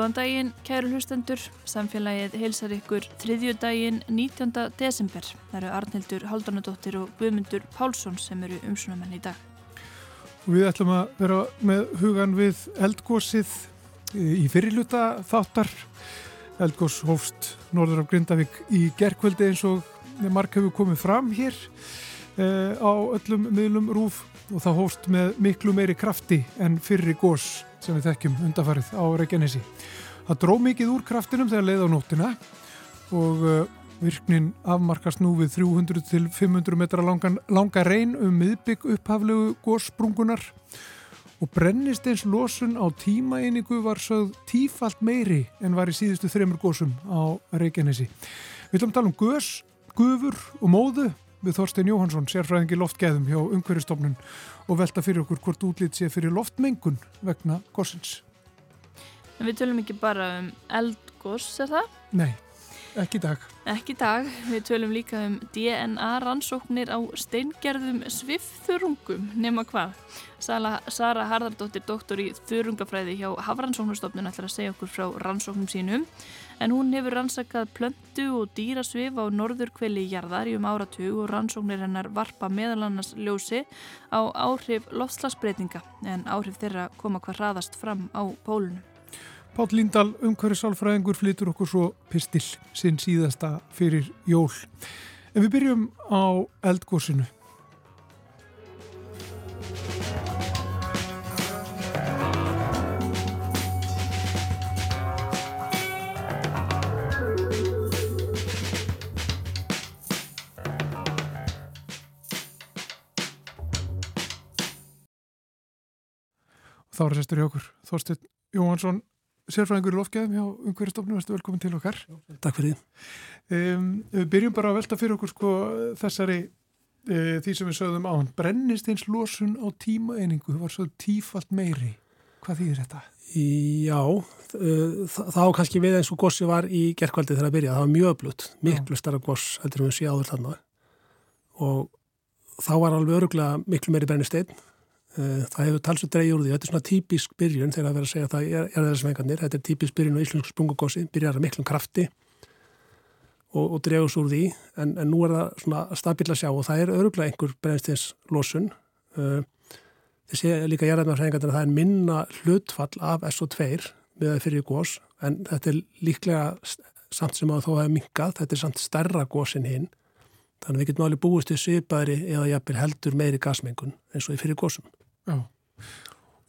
Góðan daginn, kæru hlustendur. Samfélagið heilsar ykkur þriðju daginn 19. desember. Það eru Arnildur Haldunadóttir og Guðmundur Pálsson sem eru umsunamenn í dag. Við ætlum að vera með hugan við eldgósið í fyrirluta þáttar. Eldgós hófst norður af Grindavík í gerkveldi eins og mark hefur komið fram hér eh, á öllum miðlum rúf og það hófst með miklu meiri krafti en fyrri gós sem við þekkjum undafarið á Reykjanesi. Það dró mikið úr kraftinum þegar leið á nóttina og uh, virknin afmarkast nú við 300 til 500 metra langan, langa reyn um miðbygg upphaflegu góssprungunar og brennist eins losun á tímaeiningu var sögð tífalt meiri en var í síðustu þreymur gósum á Reykjanesi. Við ætlum að tala um gös, gufur og móðu við Þorstein Jóhansson, sérfræðingi loftgæðum hjá Ungveristofnun og velta fyrir okkur hvort útlýtt sé fyrir loftmengun vegna gossins. En við tölum ekki bara um eldgoss, er það? Nei, ekki í dag. Ekki í dag. Við tölum líka um DNA rannsóknir á steingerðum svifþurungum, nema hvað. Sara, Sara Harðardóttir, doktor í þurungafræði hjá Hafrannsóknarstofnun, ætlar að segja okkur frá rannsóknum sínum en hún hefur rannsakað plöntu og dýrasvif á norðurkveli í um áratug og rannsóknir hennar varpa meðalannars ljósi á áhrif loftslagsbreytinga en áhrif þeirra koma hvað hraðast fram á pólunum. Pál Líndal, umhverfisálfræðingur, flytur okkur svo pistil sinn síðasta fyrir jól. En við byrjum á eldgósinu. þá er sestur hjá okkur Þorstin Jóhansson, sérfræðingur í lofgæðum hjá Ungverðistofnum, vestu velkomin til okkar. Takk fyrir um, Við byrjum bara að velta fyrir okkur sko, þessari uh, því sem við sögðum á hann brennist eins losun á tímaeiningu var svo tífalt meiri. Hvað þýðir þetta? Já, þá kannski við eins og gossi var í gerðkvældi þegar að byrja, það var mjög öflut miklu starra goss, heldur við séu áður þarna. Og þá var alveg öruglega miklu meiri brennisteinn. Eh, það hefur talsveit dreigi úr því, þetta er svona típisk byrjun þegar að vera að segja að það er, er þessum engarnir, þetta er típisk byrjun á íslensku sprungugossi, byrjar að miklum krafti og, og dregus úr því. En, en nú er það svona stabíl að sjá og það er öruglega einhver brennstins losun þið sé líka ég er að það er minna hlutfall af SO2 með það fyrir gos en þetta er líklega samt sem að þó hefur minkað, þetta er samt stærra gosin hinn þannig að við getum alveg búist í svipaðri eða jafnvel heldur meiri gasmengun eins og í fyrir gosum Já.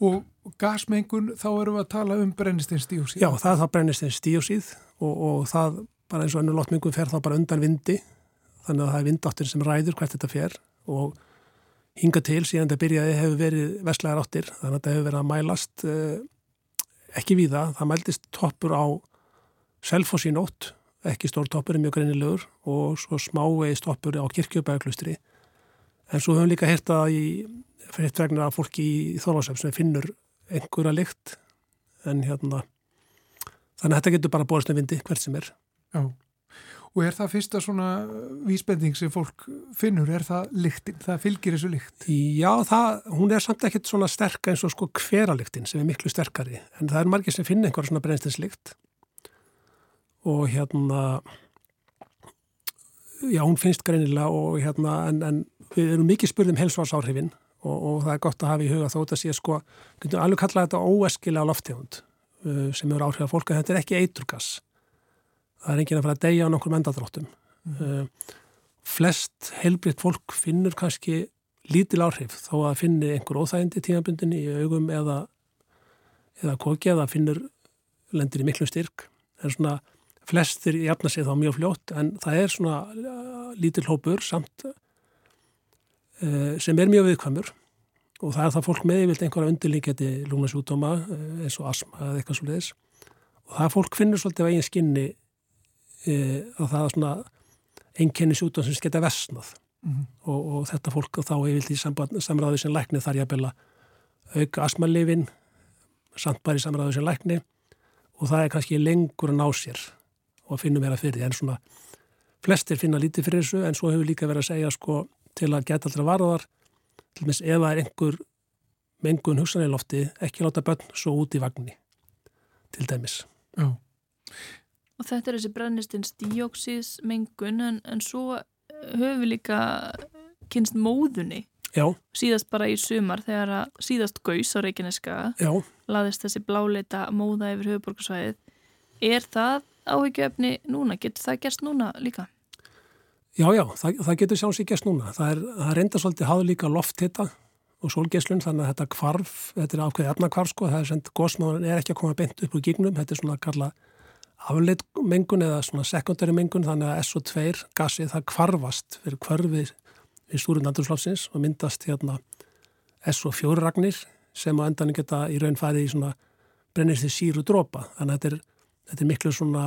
Og gasmengun, þá erum við að tala um brennisteinsdíósíð. Já, það er þá brennisteinsdíósíð og, og það bara eins og ennur lotmengun fer þá bara undan vindi. Þannig að það er vindáttir sem ræður hvert þetta fer. Og hinga til síðan þetta byrjaði hefur verið vestlæðar áttir. Þannig að þetta hefur verið að mælast eh, ekki við það, það mæltist toppur á Selfos í nótt. Ekki stór toppur, mjög greinilegur. Og svo smávegi stoppur á kirkjöpæðuklustri en svo höfum líka hértað í fyrir vegna að fólki í þorlásefn sem finnur einhverja lykt en hérna þannig að þetta getur bara bóðast með vindi hvert sem er. Já, og er það fyrsta svona vísbending sem fólk finnur, er það lyktin, það fylgir þessu lykt? Já, það, hún er samt ekkert svona sterk eins og sko hveralyktin sem er miklu sterkari en það er margir sem finna einhverja svona brennstinslykt og hérna já, hún finnst greinilega og hérna en, en við erum mikið spurðum helsvarsáhrifin og, og það er gott að hafa í huga þótt að sé sko, getur alveg kallað þetta óeskilega loftegund uh, sem eru áhrif að fólk að þetta er ekki eiturgas. Það er enginn að fara að deyja á nokkur mendadróttum mm. uh, flest heilbriðt fólk finnur kannski lítil áhrif þó að finni einhver óþægindi tímabundin í augum eða eða koki eða finnur lendir í miklu styrk. En svona flestir jafna sig þá mjög fljótt en það er svona uh, lítil hópur samt sem er mjög viðkvæmur og það er það fólk með yfirlt einhverja undirlíkjandi lúnasjúdóma eh, eins og asma eða eitthvað svo leiðis og það fólk finnur svolítið á eigin skinni e, að það er svona einkenni sjúdóm sem geta vestnað mm -hmm. og, og þetta fólk þá yfirlt í samræðu sem lækni þar ég að bella auka asmalifin samt bara í samræðu sem lækni. Og það er kannski lengur að ná sér og finnum vera fyrir en svona flestir finna lítið fyrir þessu en svo hefur líka verið að segja sko til að geta allra varðar til og meins ef það er einhver mengun hugsanleilofti ekki láta börn svo út í vagnni til dæmis Já. Og þetta er þessi brennistins díóksísmengun en, en svo höfum við líka kynst móðunni Já, síðast bara í sumar þegar að síðast gaus á Reykjaneska já, laðist þessi bláleita móða yfir höfuborgarsvæðið. Er það áhyggjöfni núna? Getur það gerst núna líka? Já, já, það, það getur sjálfs í gæst núna. Það er, það er enda svolítið háðu líka lofthitta og sólgeslun þannig að þetta kvarf, þetta er ákveðið efnakvarf sko, það er sendt gósmáðan er ekki að koma beint upp úr gígnum, þetta er svona að kalla afleitt mengun eða svona sekundari mengun þannig að SO2 gasið það kvarfast fyrir kvarfið í stúrun andurslófsins og myndast hérna SO4 ragnir sem á endan geta í raun farið í svona brennist í síru drópa þannig að þetta er, þetta er miklu svona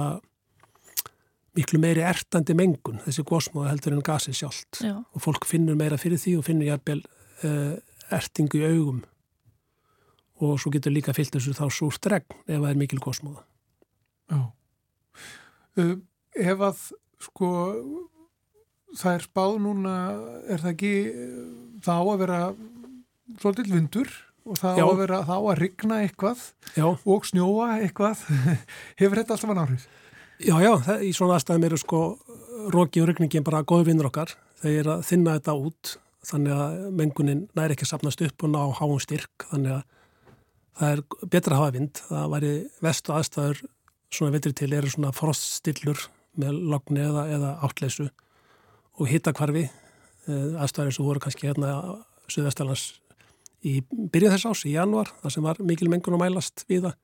miklu meiri ertandi mengun þessi gósmáða heldur en gasið sjálft Já. og fólk finnur meira fyrir því og finnur jafnvel uh, ertingu í augum og svo getur líka fyllt þessu þá súrt regn ef það er mikil gósmáða Já. Uh, ef að sko það er spáð núna, er það ekki uh, þá að vera svolítið vindur og það Já. á að vera þá að rigna eitthvað Já, og snjóa eitthvað hefur þetta alltaf að náhrif? Já, já það, í svona aðstæðum eru sko roki og regningin bara góður vinnur okkar. Þeir eru að þinna þetta út þannig að mengunin næri ekki að sapnast upp og ná háum styrk. Þannig að það er betra að hafa vind. Það væri vestu aðstæður svona vetri til eru svona froststillur með logni eða, eða átleysu og hittakvarfi aðstæður eins og voru kannski hérna Suðvestalans í byrjun þess ás í januar þar sem var mikil mengun að mælast við það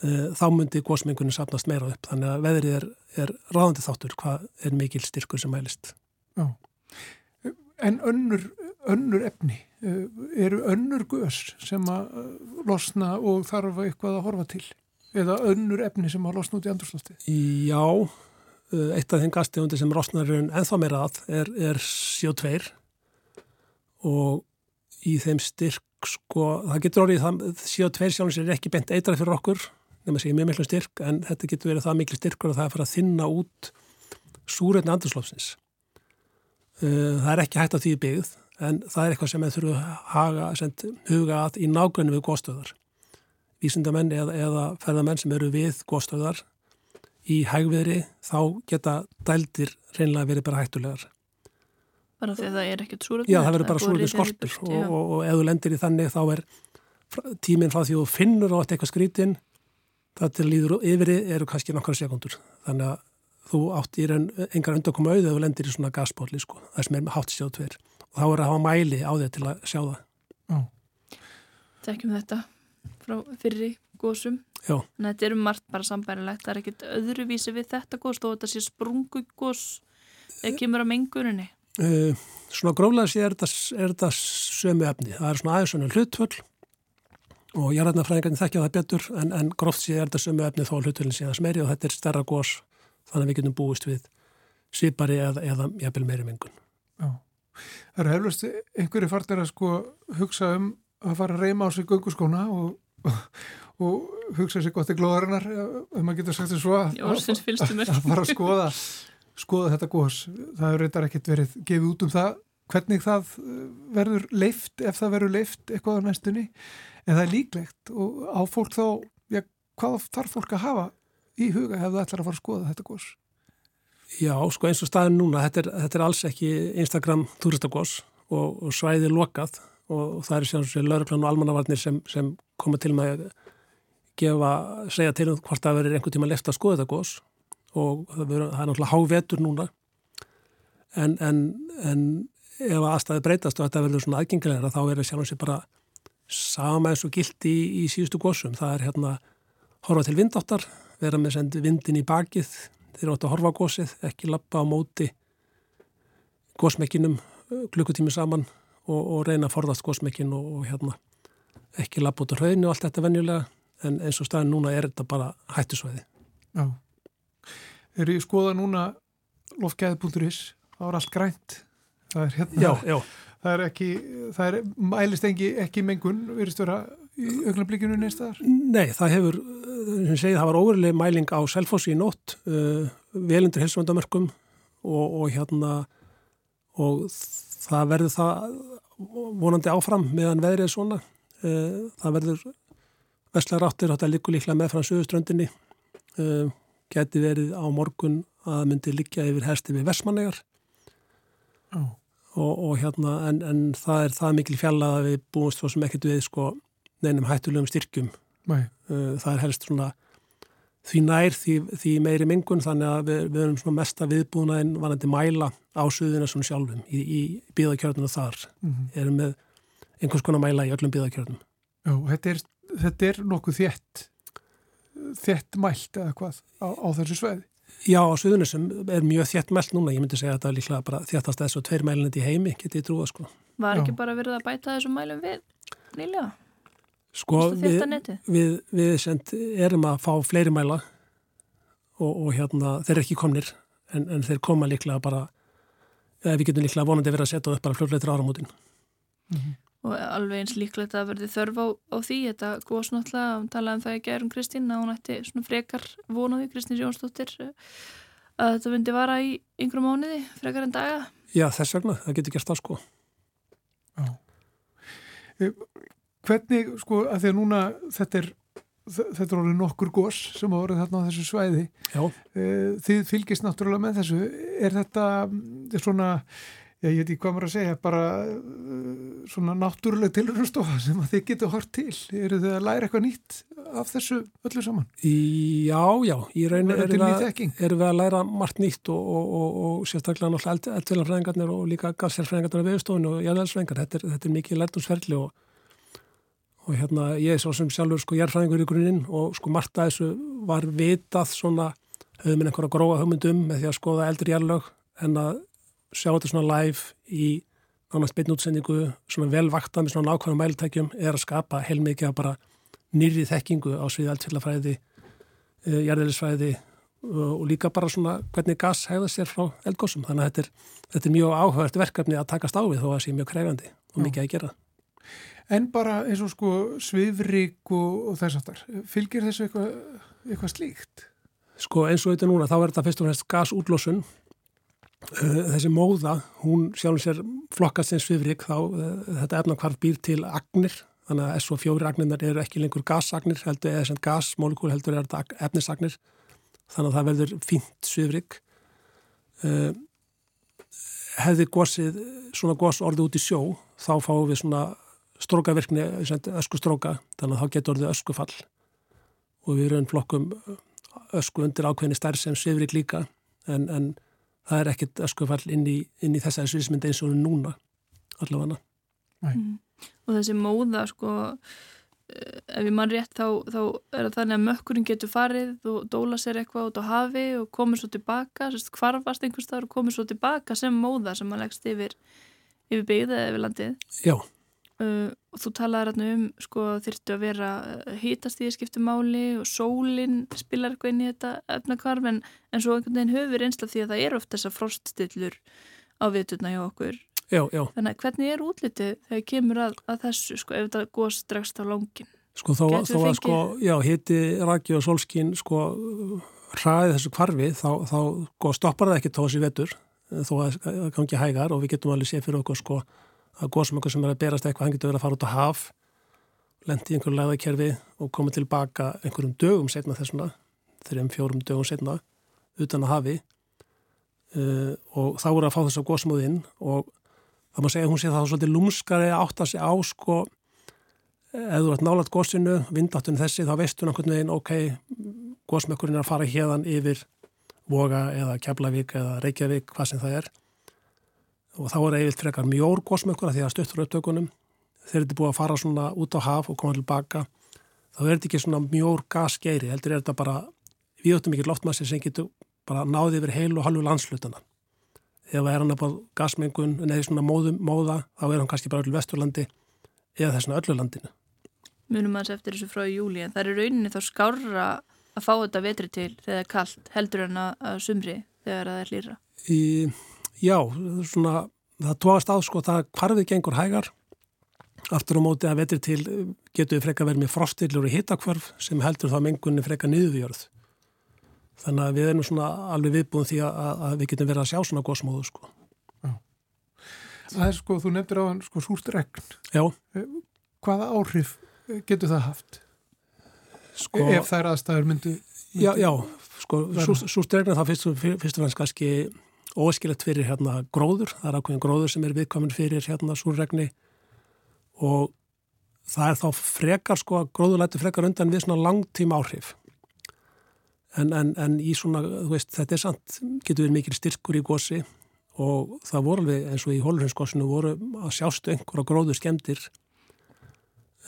þá myndi gósmengunin sapnast meira upp þannig að veðrið er, er ráðandi þáttur hvað er mikil styrkur sem mælist Já. En önnur, önnur efni, uh, eru önnur gös sem að uh, losna og þarf eitthvað að horfa til? Eða önnur efni sem að losna út í andurslofti? Já, eitt af þeim gastegundi sem rosnarinn ennþá meira að er, er CO2 og í þeim styrk sko, það getur orðið það, CO2 sjálfins er ekki bent eitra fyrir okkur nema sé mjög miklu styrk en þetta getur verið það miklu styrkur að það er að fara að þinna út súröfni andurslofsins það er ekki hægt á því byggð en það er eitthvað sem við þurfum huga að í nágrunni við góðstöðar vísindamenn eða, eða ferðamenn sem eru við góðstöðar í hægviðri þá geta dældir reynlega verið bara hættulegar. Bara því að það er ekkert súröfni? Já, það verður bara súröfni skortur og, og, og, ef þú lendir í þannig þá er tíminn frá því þú finnur á eitthvað skrítin það til líður yfiri eru kannski nokkara sekundur þannig að þú átt í raun engar undakomu auðið ef þú lendir í svona gasbóli sko, það sem er með hátt sjóð tver og þá er að hafa mæli á þig til að sjá það. Já. Þekkjum þetta frá fyrri gósum Já. en þetta er um margt bara sambærilegt. Það er ekkert öðruvísi við þetta gós og þetta sé sprungu gós eða kemur að mengurinni uh, Svona gróflega sé er þetta, er þetta sömu efni, það er svona aðeins svona hlutvöld og jarðarnafræðingarnir þekkja það betur en, en gróft sé er þetta sömu efni þó hlutvöldin sé það smeri og þetta er stærra gós þannig að við getum búist við svipari eða, eða jafnvel meiri mengun Já. Það eru heflust einhverju farnir að sko hugsa um að fara að reyma á sig gönguskóna og, og, og hugsa sér gott í glóðarinnar ef maður getur sagt þess svo að, að fara að skoða skoða þetta gós. Það hefur reyndar ekkert verið gefið út um það hvernig það verður leift ef það verður leift eitthvað á næstunni en það er líklegt og á fólk þá já, hvað þarf fólk að hafa í huga ef það ætlar að fara að skoða þetta gós? Já, sko eins og staðin núna, þetta er, þetta er alls ekki Instagram turistagós og, og svæðið lokað og, það er sjálfsveit lauruglan og almannavarnir sem, sem koma til með að gefa, segja til um hvort það verður einhvern tíma left að skoða þetta gós og það, verður, það er náttúrulega hávetur núna en, en, en ef aðstæði breytast og þetta verður svona aðgengilegra þá er það sjálfsveit bara sama eins og gilt í, í síðustu gósum. Það er hérna horfa til vindáttar, vera með send vindin í bakið þeir áttu að horfa á gósið, ekki lappa á móti gósmekkinum klukkutími saman og, og reyna að forðast gósmekkin og, og hérna ekki lappa út á hrauninu og allt þetta venjulega en eins og staðin núna er þetta bara hættusvæði. Já. Eru ég skoða núna lofgæði.is, það var allt grænt það er hérna Já, já. Það er ekki, það er mælist engi, ekki mengun, verist vera í augnablikinu neist þar? Nei, það hefur, sem segið, það var óveruleg mæling á Selfossi í nótt, uh, velundur helsvöndamörkum og, og hérna og það verður það vonandi áfram meðan veðrið er svona. Uh, það verður vestlega ráttir, þetta likur líklega með frá söguströndinni um, geti verið á morgun að myndi liggja yfir hersti við Vestmannegar oh. Og, og hérna en, en það er það mikil fjalla að við búumst svo sem ekkert við sko neinum hættulegum styrkjum Nei. Uh, það er helst svona því nær því, því meiri mingun þannig að við, við erum svona mesta viðbúna en vanandi mæla á suðina svona sjálfum í, í bíðakjörnuna þar mm -hmm. erum með einhvers konar mæla í öllum bíðakjörnum Já, þetta er, þetta er nokkuð þétt þétt mælt eða hvað á, á þessu sveiði Já, á suðunum sem er mjög þétt mælt núna ég myndi segja að þetta er líklega bara þéttast þessu tveir mælinandi í heimi, getið ég trúa sko Var Já. ekki bara verið að bæta þessu mælum við nýlega? Sko við, við, við send, erum að fá fleiri mæla og, og hérna þeir eru ekki komnir en, en þeir koma líklega bara eða við getum líklega vonandi verið að setja upp bara fljóðleitur áramótin. Og alveg eins líklegt að verði þörf á, á því. Þetta góðs náttúrulega, hún talaði um það í gærum Kristín að hún ætti svona frekar vonaði Kristín Jónsdóttir eh, að þetta myndi vara í yngrum mánuði frekar en daga. Já þess vegna, það getur gert það sko. Hvernig, sko, að því að núna þetta er, þetta er orðið nokkur gós sem hafa orðið þarna á þessu svæði. Já, Eh, þið fylgist náttúrulega með þessu. Er þetta mm, svona já, ég veit ekki hvað maður að segja bara eh, svona náttúruleg tilröðstofa sem að þið getur hort til. Eru þið að læra eitthvað nýtt af þessu öllu saman? Já, já, Er þetta erum, við- við að læra margt nýtt og, og, og, og sérstaklega náttúrulega eldfélagfræðingarnir og líka gassjárfræðingarnir á viðstofinu og jæðalsfræðingar, þetta, þetta er mikið lærtumsferli og, og hérna ég er svo sem sjálfur sko jærfræðingur í grunninn og sko margt að þessu var vitað svona, höfum minn einhverja gróa hugmyndum með því að skoða eldri jærlög en að sjá þetta svona live í nánast beinn útsendingu svona velvakta með svona nákvæmum mæltækjum er að skapa heilmikið að bara nýrri þekkingu á sviði eldfélagfræði jarðelisfræði og líka bara svona hvernig gas hegða sér frá eldgósum. Þannig að þetta er, þetta er mjög áhugavert verkefni að takast á við þó að það sé mjög krefandi og mikið að gera. En bara eins og sko svifrík og, og þess aftar fylgir þessu eitthvað, eitthvað slíkt? Sko eins og þetta núna, þá er þetta fyrst og fremst gasútlósun. Uh, Þessi móða, hún sjálfum sér flokkast sem svifrik þá uh, þetta efnakvarf býr til agnir þannig að SO4 agnirnar eru ekki lengur gasagnir heldur eða sem gasmólekúl heldur er þetta efnisagnir þannig að það verður fínt svifrik uh, hefði gósið svona gós orðið út í sjó þá fáum við svona strókavirkni ösku stróka þannig að þá getur orðið öskufall. Og við erum flokkum ösku undir ákveðinni stærð sem svifrik líka en, en það er ekkit öskufall inn í, inn í þessari sviðismynd eins og núna allavega. Mm. Og þessi móða, sko, eh, ef ég mann rétt þá, þá er það þannig að mökkurinn getur farið og dóla sér eitthvað út á hafi og komið svo tilbaka, sérst, hvarfast einhvers staðar og komið svo tilbaka sem móða sem að leggst yfir, yfir byggðið eða yfir landið. Já, Uh, og þú talaði hérna um sko þyrftu að vera hýtast í skiptu máli og sólinn spilar eitthvað inn í þetta efnakvarf en, en svo einhvern veginn höfur einsla því að það er oft þessar froststillur á viturna hjá okkur já, já. þannig að hvernig er útlitið þegar kemur að, að þessu sko ef þetta góðs dregst á langin Sko við að sko, já, hiti, raki og solskín sko hraðið þessu kvarfi þá, þá sko, stoppar það ekki tóðs í vetur þó að það gangi hægar og við getum alveg séð fyrir okkur sko að góðsum okkur sem er að berast eitthvað, hann getur verið að fara út á haf lendi í einhverju læðakerfi og koma tilbaka einhverjum dögum setna þessuna, þrjum fjórum dögum setna utan að hafi. Uh, og þá voru að fá þess að góðsmóð inn og það má segja að hún sé það svolítið lúmskari að átta sig á sko ef þú ert nálat góðsinu, vindáttunum þessi þá veistu nákvæmlega veginn, ok góðsmökkurinn er að fara hérðan yfir Voga eða Keflavík eða Reykjavík, hvað sem það er og þá er eiginlega frekar mjór góðsmökkur því að stuttur upptökunum. Þeir eru búið að fara svona út á haf og koma tilbaka þá er þetta ekki svona mjór gasgeiri heldur er þetta bara við áttum ekki loftmassi sem getur bara náði yfir heil og halvu landslutana ef það er hann að bá gasmengun neði svona móðum, móða þá er hann kannski bara öllu vesturlandi eða þessuna öllu landinu. Munum aðeins eftir þessu frá júli en það er rauninni þá skárra að fá þetta vetri til þegar það er kallt heldur en að, að sumri þegar það er hlýra Í, já, svona það tóast á sko það hvarfið gengur hægar aftur á móti að vetri til getur við freka verið með frostillur og hitakvarf sem heldur þá mengunni freka niðurjörð þannig að við erum svona alveg viðbúin því að, að við getum verið að sjá svona góðsmóðu sko. Það er sko, þú nefndir á hann sko súrt regn. Já. Hvaða áhrif getur það haft? Sko, Ef þær aðstæður myndu Já, já, sko, sústregna þá fyrst, fyrst og fannst kannski óskilett fyrir hérna gróður, það er ákveðin gróður sem er viðkomin fyrir hérna súrregni og það er þá frekar sko að gróðulæti frekar undan við svona langtíma áhrif. En, en, en í svona, þú veist, þetta er sant getur við mikil styrkur í gósi og það voru alveg eins og í hólurinsgósinu voru að sjástu einhverja gróður skemdir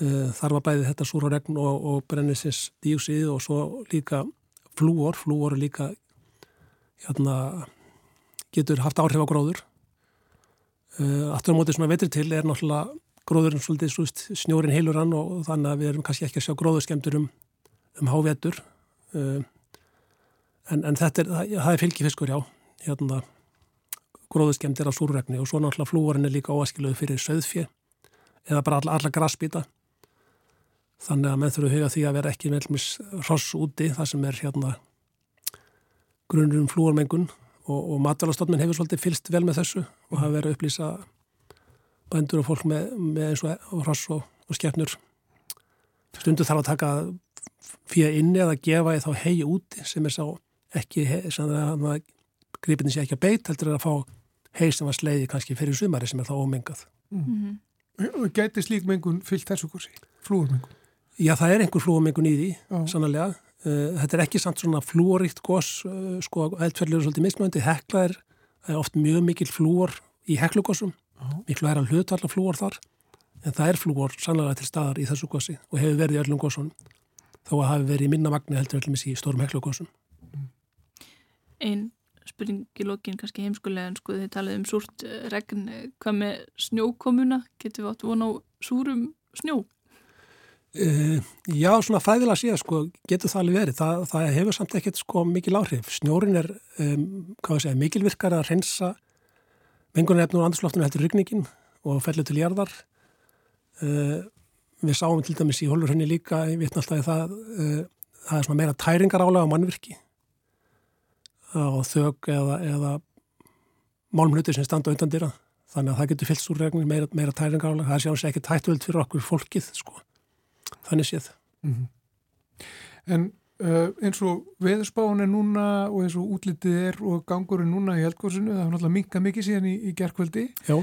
uh, þar var bæði þetta súraregn og, og brennisins díusið og svo líka flúor, flúor er líka hérna getur haft áhrif á gróður. Uh, aftur á mótið svona vetri til er náttúrulega gróðurinn svolítið svist, snjórin heilur hann og þannig að við erum kannski ekki að sjá gróðurskemdur um, um hávetur. Uh, en, en þetta er, það, er fylgifiskur, já, hérna gróðurskemdir á súrregni og svo náttúrulega flúorinn er líka óaskiluð fyrir söðfjö eða bara alla, alla grassbýta. Þannig að menn þurfu huga því að vera ekki meðlumis ross úti, það sem er hérna grunnur um flúormengun og, og matalastofnun hefur svolítið fylst vel með þessu og hafa verið að upplýsa bændur og fólk með, með eins og hross og, og skefnur stundu þarf að taka fyrir inni eða gefa í þá hegi úti sem er sá ekki sem að gripinni sé ekki að beit heldur að fá hegi sem var sleiði kannski fyrir sumari sem er þá ómengað mm -hmm. Gæti slík mengun fyllt þessu kursi? Flúurmengun? Já, það er einhver flúurmengun í því, sannlega þetta er ekki samt svona flúoríkt gos, eh, sko, eldferðlur er svolítið mismöndi, hekla er, er oft mjög mikil flúor í heklugosum, miklu er að hluta allar flúor þar, en það er flúor sannlega til staðar í þessu gosi og hefur verið í öllum gosunum, þó að hafi verið í minna magni heldur öllum í stórum heklugosum. Einn spurning í lokin kannski heimskulega en sko þið talaði um súrt eh, regn, hvað með snjókomuna, getur við átt vona á súrum snjó? Uh, já, svona fræðilega síðan sko, getur það alveg verið. Það, það hefur samt ekkert sko, mikil áhrif. Snjórin er um, segja, mikilvirkar að reynsa mengunarefnur og andurslóftunum heldur rygningin og fellur til jarðar. Uh, við sáum til dæmis í Hólurhönni líka, ég vitna alltaf það, uh, það er meira tæringar álega á mannvirki og þög eða, eða málmluti sem standa undan dýra. Þannig að það getur fyllt úr regnin meira, meira tæringar álega. Það er sér ekki tættvöld fyrir okkur fólkið sko þannig séð. Mm -hmm. En uh, eins og veðurspáin er núna og eins og útlitið er og gangur er núna í eldgóðsunu, það er náttúrulega minka mikið síðan í, í gerkveldi uh,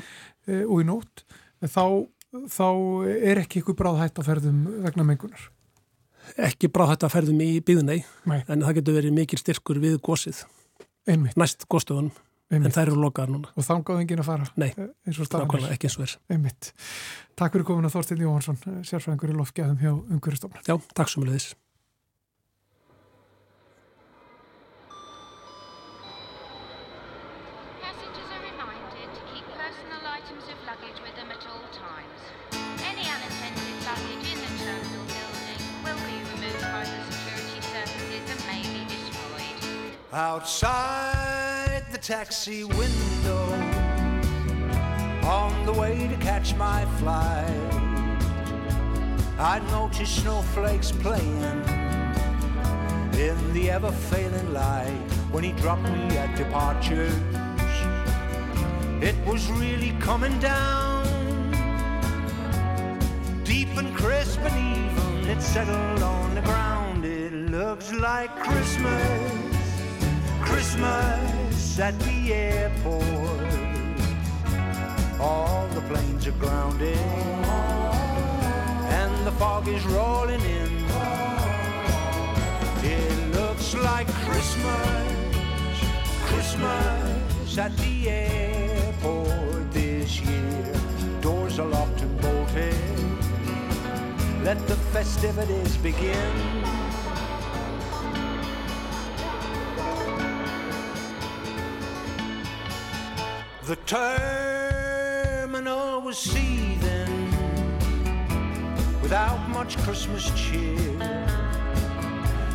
og í nótt, þá, þá er ekki ykkur bráðhætt að ferðum vegna mengunar. Ekki bráðhætt að ferðum í byðunei, en það getur verið mikil styrkur við gósið, Einmitt. næst góðstöðunum. Einmitt. En það eru lokaðar núna. Og þá gáði engin að fara? Nei, nákvæmlega ekki eins og er. Einmitt. Takk fyrir komin að Þorstein Jóhansson, sérfræðingur í lofgæðum hjá Ungveristofnum. Já, takk svo með þess. Outside the taxi window On the way to catch my flight. I noticed snowflakes playing In the ever-failing light When he dropped me at departures. It was really coming down. Deep and crisp and even It settled on the ground. It looks like Christmas Christmas at the airport. All the planes are grounded and the fog is rolling in. It looks like Christmas, Christmas at the airport this year. Doors are locked and bolted. Let the festivities begin. The terminal was seething without much Christmas cheer.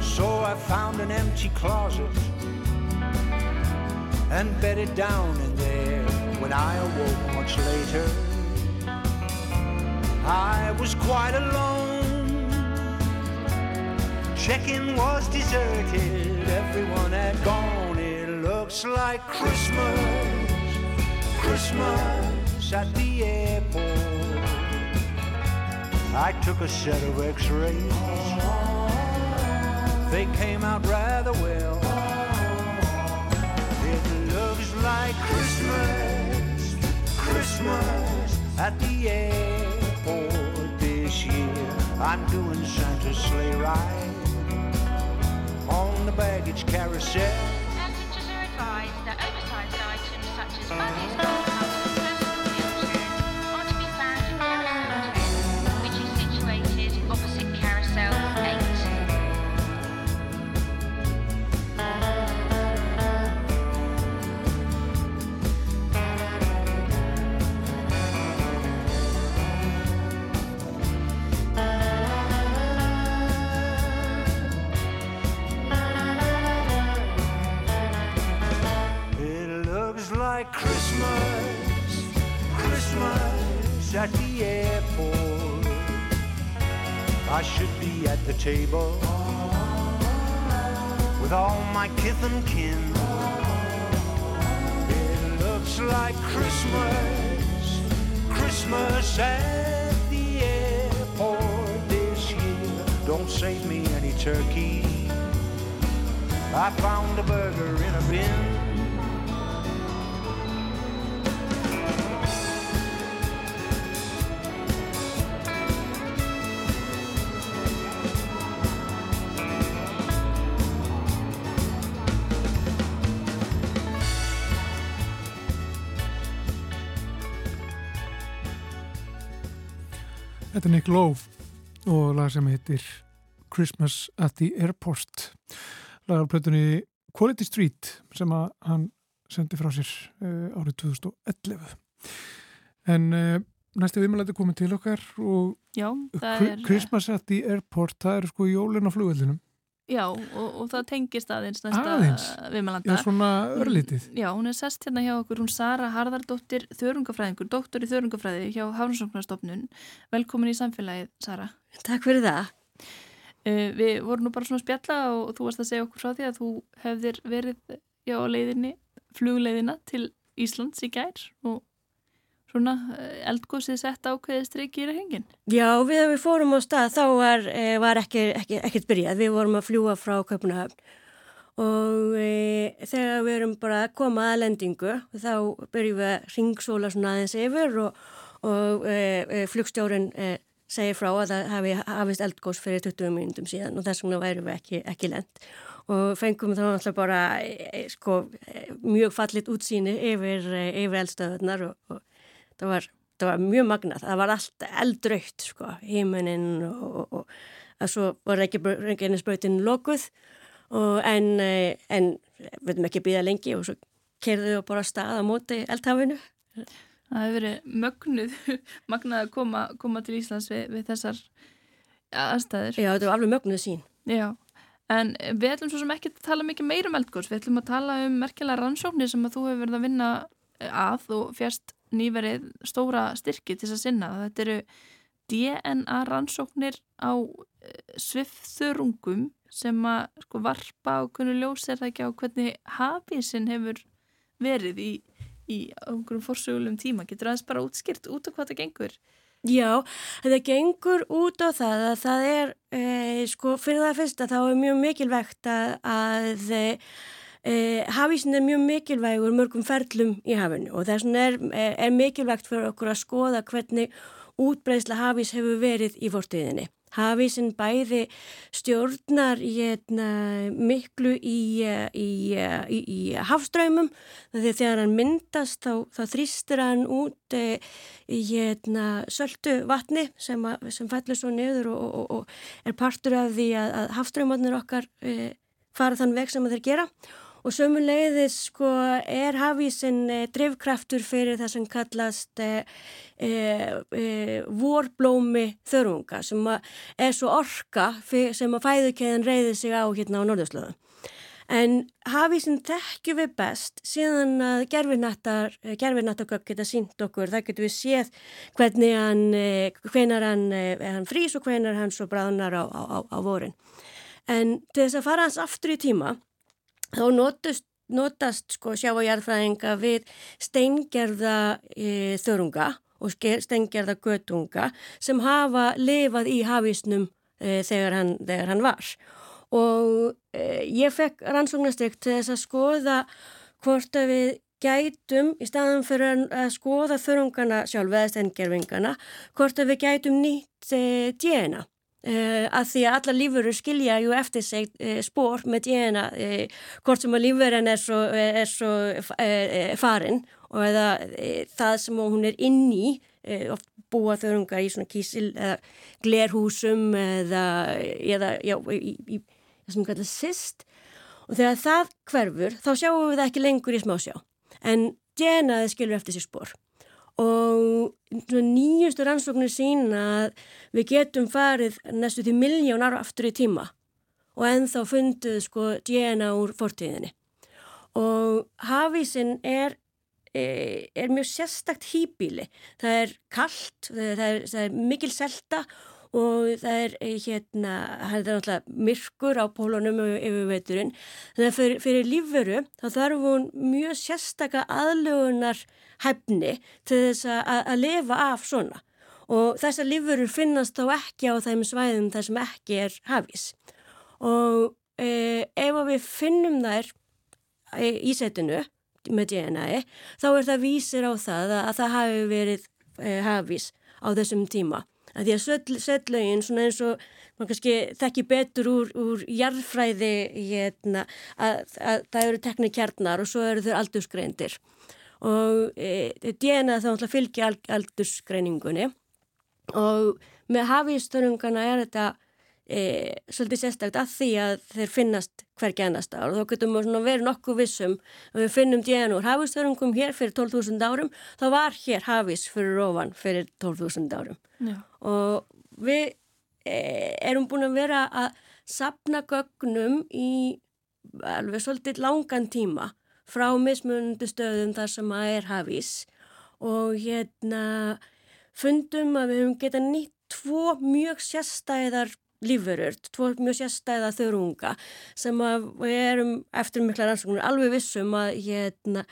So I found an empty closet and bedded down in there. When I awoke much later, I was quite alone. Check-in was deserted, everyone had gone. It looks like Christmas Christmas at the airport. I took a set of x-rays they came out rather well. It looks like Christmas, Christmas at the airport this year. I'm doing Santa's sleigh ride on the baggage carousel. Amistoso. At the airport. I should be at the table with all my kith and kin. It looks like Christmas, Christmas at the airport this year. Don't save me any turkey. I found a burger in a bin. Þetta er Nick Lowe og lag sem heitir Christmas at the Airport. Lagarplötunni Quality Street sem að hann sendi frá sér uh, árið 2011 en uh, næstu viðmælæti komið til okkar og Já, Kri- er... Christmas at the Airport það eru sko jólin á flugvellinum Já, og, og það tengist aðeins næsta Aðeins? viðmælanda. Já, svona örlítið Já, hún er sest hérna hjá okkur, hún Sara Harðardóttir, þörungafræðingur, doktor í þörungafræði hjá Hafnarsóknarstofnun. Velkomin í samfélagið, Sara. Takk fyrir það. Uh, við vorum nú bara svona að spjalla og þú varst að segja okkur frá því að þú hefðir verið já, á leiðinni, flugleiðina til Íslands í gær og svona uh, eldgósið sett ákveðið streiki í reyngin. Já, við að við fórum á stað þá var, e, var ekki, ekki, ekkert byrjað. Við vorum að fljúa frá Kaupunahöfn og e, þegar við erum bara að koma að lendingu þá byrjum við að ringsóla svona aðeins yfir og, og e, e, flugstjórin e, segir frá að það hafi hafist eldgós fyrir 20 minnundum síðan og þess vegna værum við ekki, ekki lend og fengum þá náttúrulega bara e, sko, e, mjög fallit útsýni yfir, yfir eldstöðunar og, og það var, það var mjög magnað, það var allt eldrautt sko, hímuninn og, og, og svo var ekki reynginisbrautin lokuð og en, eh, en við veitum ekki býða lengi og svo kerðu við bara af stað á móti eldhafinu. Það hefur verið mögnuð, magnað að koma, koma til Íslands við, við þessar aðstæður. Já, þetta var alveg mögnuð sín. Já, en við ætlum svo sem ekki að tala mikið meira um eldgóðs, við ætlum að tala um merkilega rannsóknir sem að þú hefur verið að vinna að og fjast nýverið stóra styrki til þess að sinna. Þetta eru DNA rannsóknir á svifþörungum sem að sko, varpa og kunnu ljós er það ekki á hvernig hafísin hefur verið í, í einhverjum forsögulegum tíma. Getur aðeins bara útskýrt út á hvað það gengur? Já, þetta gengur út á það að það er, e, sko, fyrir það fyrsta þá er mjög mikilvægt að, að e, hafísin er mjög mikilvægur mörgum ferlum í hafinu og þess vegna er, er, er mikilvægt fyrir okkur að skoða hvernig útbreysla hafís hefur verið í fórtíðinni. Hafísin bæði stjórnar í hérna, miklu í, í, í, í hafströymum því þegar hann myndast þá, þá þrýstir hann út í hérna, söldu vatni sem, að, sem fellur svo niður og, og, og er partur af því að, að hafströymarnir okkar e, fara þann veg sem þeir gera og sömuleiðis sko er hafísin e, drivkraftur fyrir það sem kallast e, e, e, vorblómi þörunga sem er svo orka sem að fæðukeiðan reyði sig á hérna á norðurslöðum. En hafísin þekkju við best síðan að gerfinattargögg geta sínt okkur, það getur við séð hvernig hann, hvenar hann, hann frýs og hvenar hann svo bráðnar á, á, á vorin. En til þess að fara hans aftur í tíma þá notast, notast sko sjáajarfræðinga við steingerða e, þörunga og steingerða götunga sem hafa lifað í hafísnum e, þegar, hann, þegar hann var og e, ég fekk rannsóknarstyrk til þess að skoða hvort að við gætum, í staðan fyrir að skoða þörungana sjálf eða steingerfingana, hvort að við gætum nýtt e, DNA. Uh, að því að alla lífurur skilja ju eftir sig uh, spór með DNA uh, hvort sem að lífurinn er svo, er svo farin og eða það sem hún er inn í oft búa þörungar í svona kísil eða glerhúsum eða, eða já, í, það sem kallar sist og þegar það hverfur þá sjáum við það ekki lengur í smásjá. En DNA skilur eftir sig spór og nýjustu rannsóknir sína að við getum farið næstu því miljón ára aftur í tíma og ennþá fundið sko DNA úr fortíðinni og hafísinn er, e, er mjög sérstakt hýbíli það er kallt, það er, það er mikil selta og það er eh, hérna, það er náttúrulega myrkur á pólunum yfir veiturinn. Þannig að fyrir, fyrir lífveru þá þarf hún mjög sérstaka aðlugunar hefni til þess að, lifa af svona. Og þessar lífverur finnast þá ekki á þeim svæðum þar sem ekki er hafís. Og e, ef við finnum þær e, í setinu með DNA þá er það vísir á það að, að það hafi verið e, hafís á þessum tíma að því að setlaugin svona eins og mann kannski þekki betur úr, úr jarðfræði hérna, að, að það eru teknikjarnar og svo eru þau aldursgreindir og e, DNA þá náttúrulega fylgja aldursgreiningunni. Og með hafístörungana er þetta e, svolítið sérstakt að því að þeir finnast hvergi annars staðar. Og þá getum við verið nokkuð vissum að við finnum djæðan úr hafistörungum hér fyrir 12.000 árum þá var hér hafis fyrir ofan fyrir 12.000 árum. Já. og við e, erum búin að vera að sapna gögnum í alveg svolítið langan tíma frá mismunandi stöðum þar sem að er hafís og hérna fundum að við höfum getað nýtt tvo mjög sérstæðar lífverur, tvo mjög sérstæða þörunga sem við erum eftir mikla rannsóknir alveg vissum að hérna,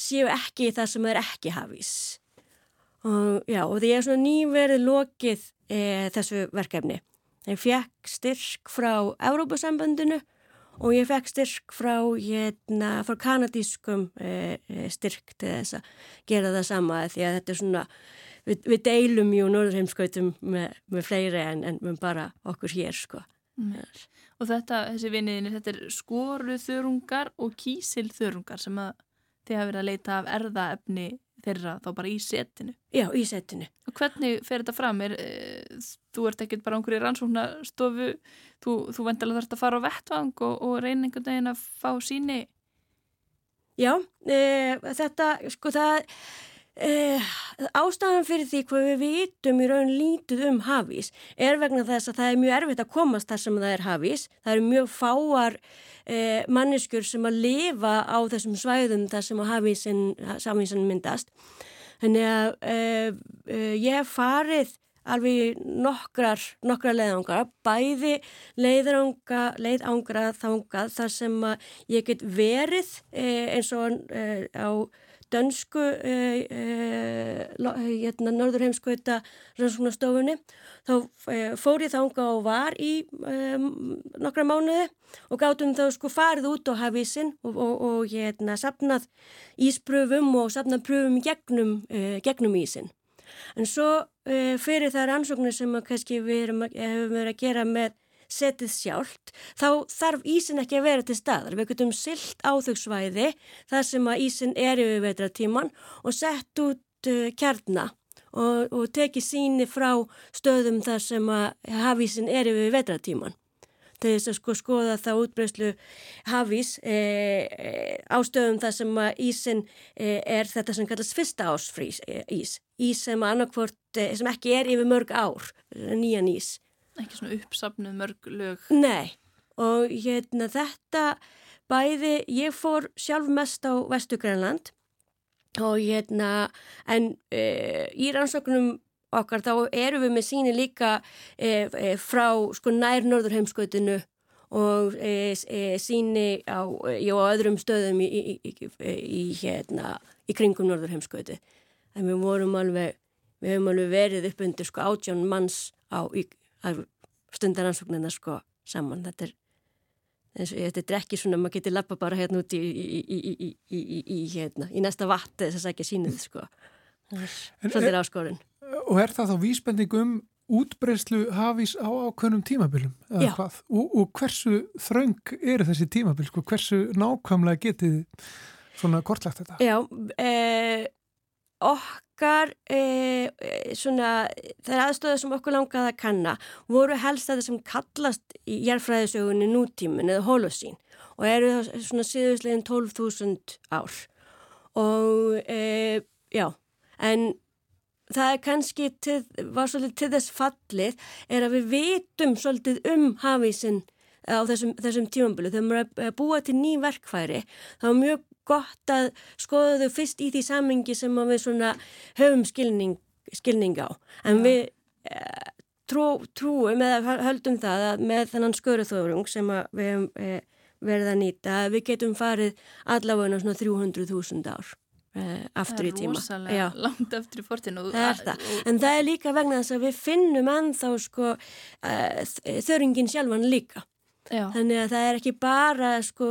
séu ekki það sem er ekki hafís. Og, já, og því ég er svona nýverið lokið e, þessu verkefni. Ég fekk styrk frá Európa-sambandinu og ég fekk styrk frá, hérna, frá kanadískum e, styrk til þess að gera það sama því að þetta er svona við, við deilum jú norðurheimskautum með, með fleiri en, en bara okkur hér sko. Mm. Og þetta, þessi vinniðinir, þetta er skoruþörungar og kísilþörungar sem að þið hafa verið að leita af erðaefni þeirra þá bara í setinu. Já, í setinu. Og hvernig fer þetta fram? Er, e, þú ert ekkert bara einhverju rannsóknastofu, þú, þú vendilega þarfst að fara á vettvang og, og reyna einhvern veginn að fá síni? Já, e, þetta, sko það Uh, ástæðan fyrir því hvað við vitum í raun lítið um hafís er vegna þess að það er mjög erfitt að komast þar sem það er hafís. Það eru mjög fáar uh, manneskur sem að lifa á þessum svæðum þar sem hafísin myndast. Þannig að uh, ég hef farið alveg nokkrar, nokkrar leiðangar, bæði leiðangra, leiðangra þangað þar sem ég get verið eins og á dönsku uh, uh, hérna, norðurheimskvöta rannsóknastofunni þá fór ég þánga og var í nokkra mánuði og gátum þá sko farið út á hafísin og, og, og hérna sapnað íspröfum og sapnað pröfum gegnum, gegnum ísin. En svo fyrir það rannsóknir sem kannski við hefum verið að gera með setið sjálft, þá þarf ísin ekki að vera til staðar. Við getum silt á þau svæði þar sem að ísin er yfir vetratíman og sett út uh, kjarnar og, og tekið síni frá stöðum þar sem að hafísin er yfir vetratíman til þess að sko skoða það útbreyslu hafís e, e, ástöðum þar sem að ísin e, er þetta sem kallast fyrsta ásfrís ís, ís sem, sem ekki er yfir mörg ár, nýjan ís Ekki svona uppsapnuð mörg lög. Nei, og hérna þetta bæði, ég fór sjálf mest á Vestugrænland og hérna, en e, í rannsóknum okkar þá eru við með síni líka e, e, frá sko nær norðurheimskautinu og e, e, síni á, já, á öðrum stöðum í, í, í, í hérna, kringum norðurheimskauti. En við vorum alveg, við hefum alveg verið upp undir sko átján manns á stundaransóknina sko saman. Þetta er, eins og þetta er ekki svona, maður getur lappa bara hérna út í, í, í, í hérna, í næsta vatt þess að sækja sínið sko. Það er áskorun. Og er það þá vísbending um útbreyslu hafís á ákveðnum tímabilum? Og, og hversu þröng eru þessi tímabil? Sko? Hversu nákvæmlega getið svona kortlagt þetta? Já, eh, okkar e, svona, þær aðstöðu sem okkur langaði að kanna voru helst að það sem kallast í jærfræðisögunni nútímin eða holosín og eru svona síðuslegin 12.000 ár. Og e, já, en það er kannski til, var svolítið til þess fallið er að við vitum svolítið um hafísinn á þessum, þessum tímambölu þegar maður er búa til ný verkfæri þá er mjög gott að skoða þau fyrst í því samengi sem við svona höfum skilning, skilning á en ja. við e, trú, trúum eða höldum það að með þennan sköruþórung sem við hefum e, verið að nýta við getum farið allavega svona 300.000 ár e, aftur í tíma. Það er rosalega langt aftur í fortinu. Það er það, en það er líka vegna þess að við finnum ennþá sko þöringin sjálfan líka Já. Þannig að það er ekki bara sko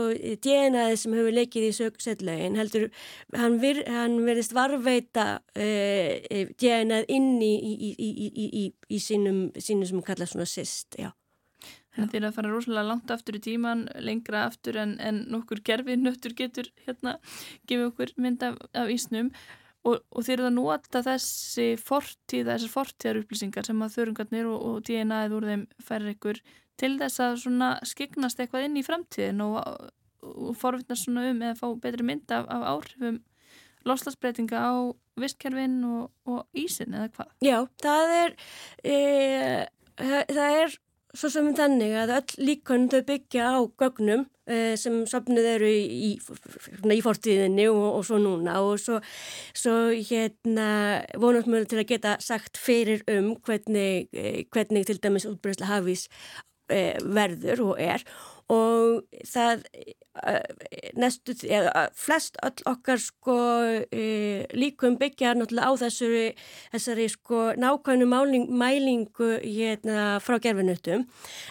djenaði sem hefur leikið í sögsettlegin, heldur hann, vir, hann verðist varveita uh, djenað inn í, í, í, í sínum, sínum sem kallast svona sist, já. Að þeir að fara rosalega langt aftur í tíman, lengra aftur en, en nokkur gerfi nöttur getur hérna gefið okkur mynd af, af ísnum og, og þeir eru að nota þessi fortíð, þessar fortíðar upplýsingar sem að þörungarnir og, og djenaðið úr þeim færir ykkur til þess að svona skiknast eitthvað inn í framtíðin og, og forvittnast svona um eða fá betri mynd af, af áhrifum loslasbreytinga á vistkerfin og, og ísin eða hvað? Já, það er e, það er svo sem þannig að öll líkon þau byggja á gögnum e, sem sopnuð eru í, í, fortíðinni og, og svo núna og svo, svo hérna vonast mjög til að geta sagt fyrir um hvernig, e, hvernig til dæmis útbreyðsla hafís verður og er. Og það e, næstu, eða flest öll okkar sko líkum byggja náttúrulega á þessari, þessari sko nákvæmnu máling, mælingu hérna frá gerfinuttum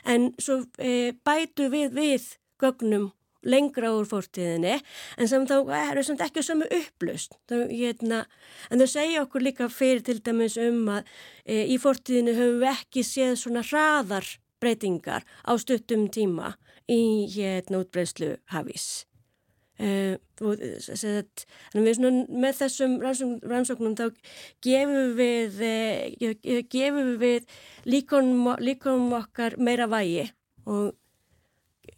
en svo e, bætu við við gögnum lengra úr fórtíðinni en sem þá er það ekki sömu upplust þá, hérna, en þau segja okkur líka fyrir til dæmis um að e, í fórtíðinni höfum við ekki séð svona hraðar breytingar á stuttum tíma í hérna útbreyslu hafís. Uh, og, set, við svona, með þessum rannsóknum þá gefum við, uh, gefum við líkonum, líkonum okkar meira vægi og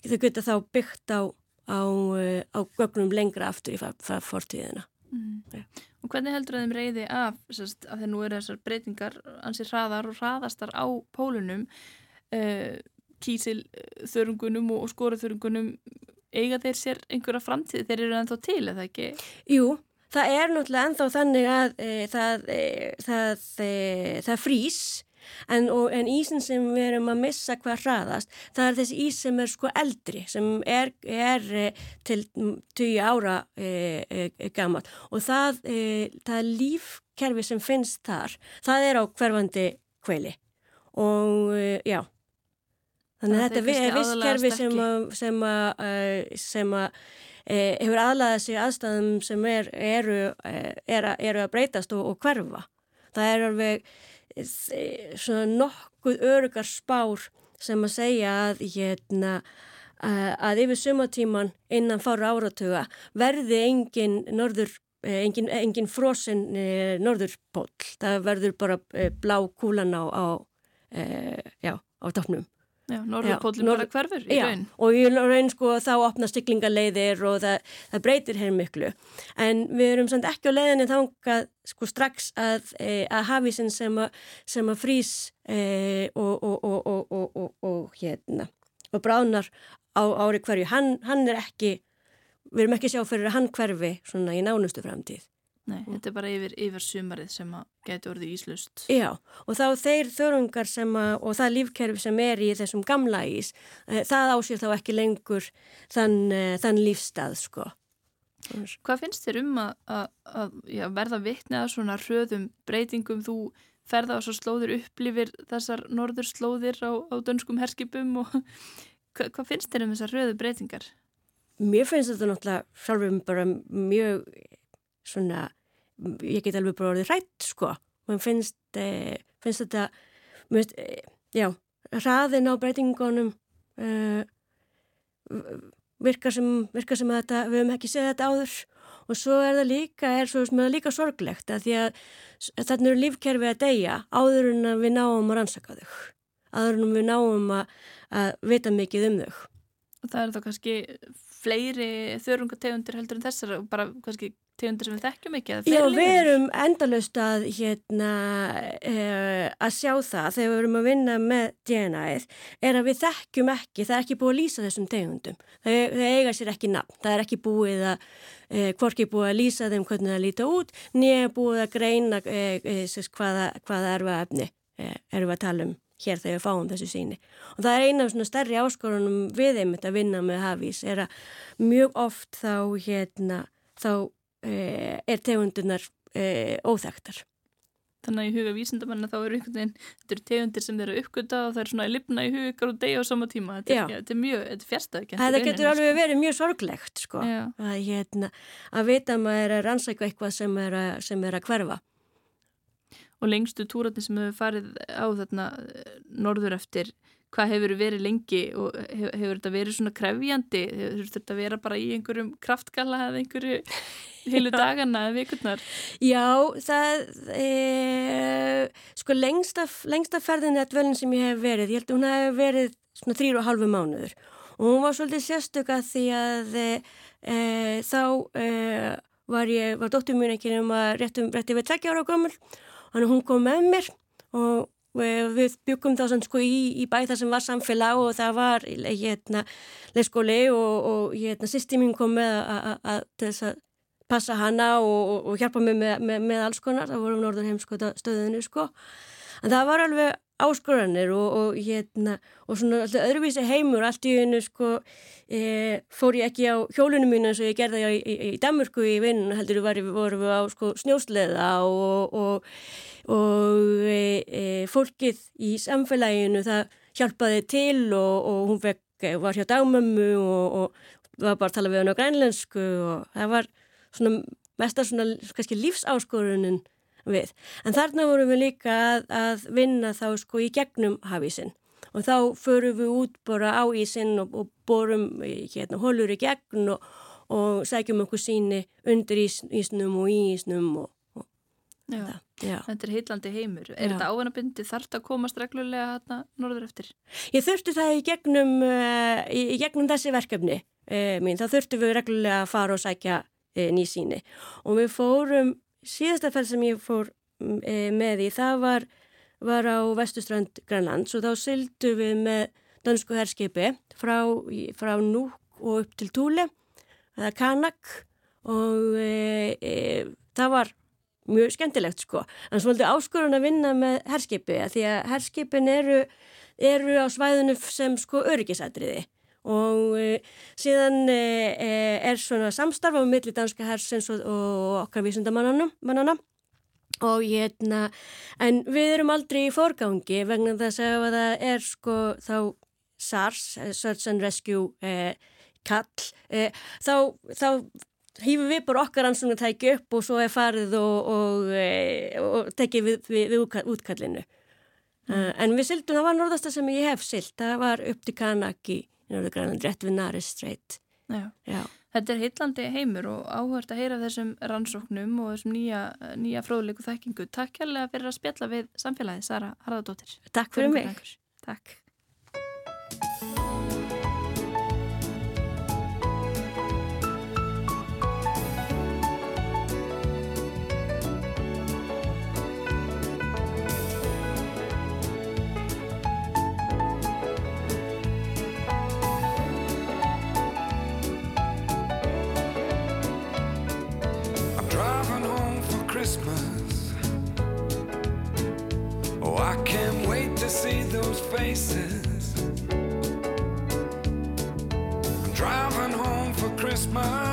þau geta þá byggt á, á, á gögnum lengra aftur í fortíðina. Mm. Ja. Og hvernig heldur þeim reyði af, sérst, af því nú eru þessar breytingar ansið hraðar og hraðastar á pólunum uh, kísilþörungunum og skoruþörungunum eiga þeir sér einhverja framtíð? Þeir eru ennþá til, eða ekki? Jú, það er náttúrulega ennþá þannig að e, það, e, það, e, það frýs. En, en ísin sem við erum að missa hvað hraðast, það er þessi ís sem er sko eldri, sem er, er til 20 ára gammal og það, það lífkerfi sem finnst þar, það er á hverfandi kveili og já Þannig að þetta er visskerfi sem að, sem að, eh, sem að e, hefur aðlæðað sig aðstæðum sem er, eru, eh, er, eru að breytast og, og hverfa. Það er alveg svona nokkuð örugar spár sem að segja að, hérna, að yfir sumatíman innan fára áratuga verði engin norður engin, engin frosinn norðurpól. Það verður bara blá kúlan á, á, já, á toppnum. Já, norðurpólinn bara hverfur í raun. Já, og í raun sko þá opna stiklingaleiðir og það, það breytir hér miklu. En við erum samt ekki á leiðinni þangað sko strax að, e, að hafísinn sem, sem að frýs e, og, og, og, og hérna og bránar á ári hverju. Hann, hann er ekki, við erum ekki sjá fyrir að hann hverfi svona í nánustu framtíð. Nei, þetta er bara yfir, yfir sumarið sem að geti orðið íslust. Já, og þá þeir þörungar sem að, og það lífkerfi sem er í þessum gamla ís, eh, það ásýr þá ekki lengur þann, eh, þann lífstað, sko. Hvað finnst þér um að, að, að já, verða vittnið að svona hröðum breytingum? Þú ferða á svo slóðir upplifir þessar norður slóðir á, á dönskum herskipum og Hva, hvað finnst þér um þessar röðu breytingar? Mér finnst þetta náttúrulega sjálfum bara mjög svona, ég get alveg bara orðið rætt sko. Mér finnst, eh, finnst þetta, finnst, eh, já, hraðin á breytingunum eh, virkar sem, virkar sem þetta, við höfum ekki séð þetta áður og svo er það líka, er svo sem það líka sorglegt að því að þarna eru lífkerfi að deyja áður en við náum að rannsaka þau, áður en við náum að, að vita mikið um þau. Og það er þá kannski fleiri þörungategundir heldur en þessar og bara kannski tegundir sem við þekkjum ekki Já, við erum endalust að, hérna, uh, að sjá það þegar við erum að vinna með DNA-ið er að við þekkjum ekki, það er ekki búið að lýsa þessum tegundum. Það, það eiga sér ekki nafn, það er ekki búið að, uh, hvorki búið að lýsa þeim hvernig það líta út, nýja búið að greina uh, hvaða, hvaða erfa efni erum við að tala um hér þegar við fáum þessu síni. Og það er eina af svona stærri áskorunum við einmitt að vinna með hafís er að mjög oft þá, hérna, þá eh, er tegundunar eh, óþægtar. Þannig að í huga vísindamanna þá eru einhvern veginn, þetta eru tegundir sem þeir eru uppgöta og það er svona að lifna í huga ykkur og deyja á sama tíma. Þetta ja, þetta er mjög, þetta er fjärstaði Það getur alveg verið mjög sorglegt sko. Að, hérna, að vita að maður er að rannsækja eitthvað sem er að, sem er að hverfa. Og lengstu túratni sem hefur farið á þarna eh, norður eftir, hvað hefur verið lengi og hefur, hefur þetta verið svona krefjandi? Hefur þetta verið bara í einhverjum kraftgala eða einhverju heilu dagana eða vikurnar? Já, það e, sko lengsta, lengsta ferðin eða dvölin sem ég hef verið, ég held að hún hef verið svona þrýr og halvu mánuður og hún var svolítið sérstöka því að e, e, þá e, var ég, var dóttur mín ekki um að réttum, rétti við tveggja ára gömul Þannig hún kom með mér og við byggum þá sem sko í, í bæ þar sem var samfélag og það var hérna leiskóli og, og hérna sýsti mín kom með að þess að passa hana og, og, og hjálpa mig með, með, með alls konar, það voru norður heimskota stöðinu sko. En það var alveg áskoranir og hérna og svona alltaf öðruvísi heimur allt í hennu sko e, fór ég ekki á hjólunum mínu eins og ég gerði í, í, í Danmörku í vinn heldur var, voru við á sko snjósleða og, og, og e, e, fólkið í samfélaginu það hjálpaði til og, og hún vekk, var hjá dagmömmu og var bara að tala við hann á grænlensku og það var svona mesta svona kannski lífsáskorunin við. En þarna vorum við líka að, að vinna þá sko í gegnum hafísinn og þá förum við út bara á ísinn og, og borum hérna hólur í gegn og, og sækjum okkur síni undir ís, ísnum og í ísnum og, og Já. það. Já. Þetta er heitlandi heimur. Er Já. þetta ávanabindi þarft að komast reglulega hérna norður eftir? Ég þurfti það í gegnum, uh, í, í gegnum þessi verkefni uh, mín. Það þurfti við reglulega að fara og sækja uh, ný síni og við fórum síðasta fell sem ég fór e, með í, það var, var á vestuströnd Grænlands og þá syldu við með dansku herskipi frá, frá Núk og upp til Túle, er Kanak og e, e, það var mjög skemmtilegt sko. En svolítið áskorun að vinna með herskipi því að herskipin eru, eru á svæðinu sem sko öryggisatriði og e, síðan e, e, er svona samstarf á milli danska hersins og, og okkar vísundamannana og hérna, en við erum aldrei í forgangi vegna þess að það er sko þá SARS, Search and Rescue e, kall, e, þá, þá hýfum við bara okkar ansvunum tæki upp og svo er farið og, og, e, og tekið við, við, við útkallinu. Mm. En við sildum, það var norðasta sem ég hef sild, það var upp til Kanaki í Norðurgrænland, rétt við Naris Strait. Já. Já. Þetta er heitlandi heimur og áhört að heyra þessum rannsóknum og þessum nýja, nýja fróðleiku þekkingu. Takk kærlega fyrir að spjalla við samfélagið, Sara Harðardóttir. Takk fyrir mig. Takk. To see those faces. I'm driving home for Christmas,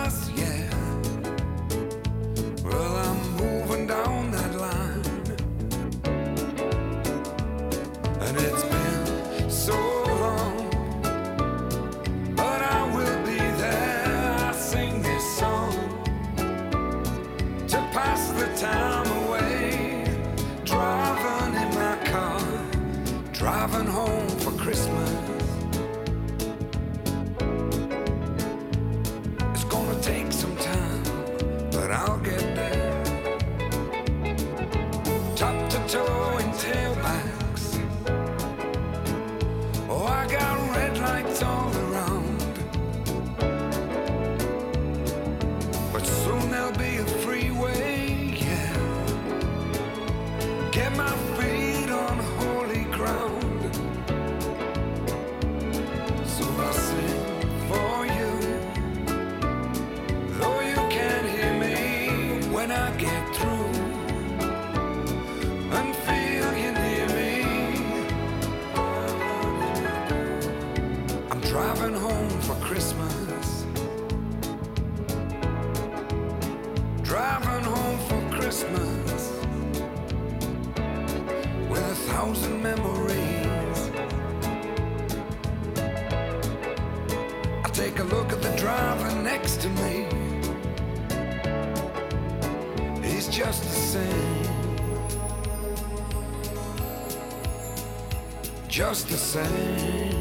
Just the same.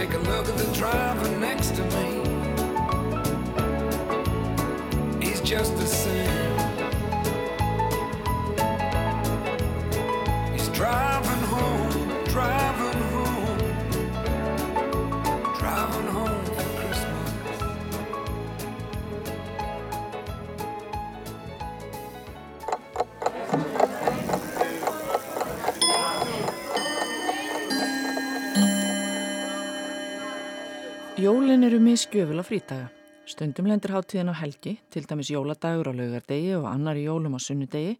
Take a look at the driver next to me. He's just the same. Jólin eru miskjöful á frítaga. Stundum lendir hátíðin á helgi, til dæmis jóladagur á laugardegi og annar í jólum á sunnudegi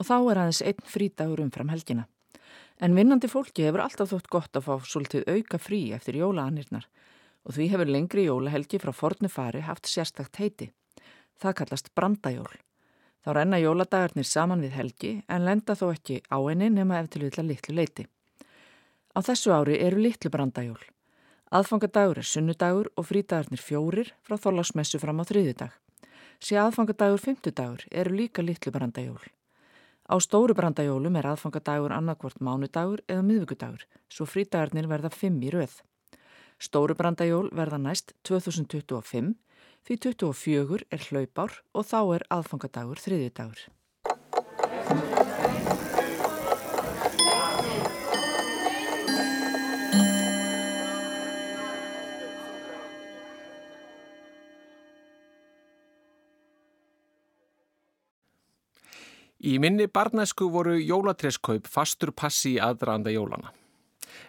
og þá er aðeins einn frítagur umfram helgina. En vinnandi fólki hefur alltaf þótt gott að fá svolítið auka frí eftir jólaanirnar og því hefur lengri jólahelgi frá fornu fari haft sérstakt heiti. Það kallast brandajól. Þá renna jóladagarnir saman við helgi en lenda þó ekki á henni nema ef til vilja litlu leiti. Á þessu ári eru litlu brandajól. Aðfangadagur er sunnudagur og frídagarnir fjórir frá þólasmessu fram á þriðudag. Sé aðfangadagur fymtudagur eru líka litlu brandajól. Á stóru brandajólum er aðfangadagur annarkvort mánudagur eða miðvíkudagur, svo frídagarnir verða fimm í röð. Stóru brandajól verða næst 2025, því 24 er hlaupár og þá er aðfangadagur þriðjudagur. Í minni barnæsku voru jólatreskaup fastur passi í aðdraðanda jólana.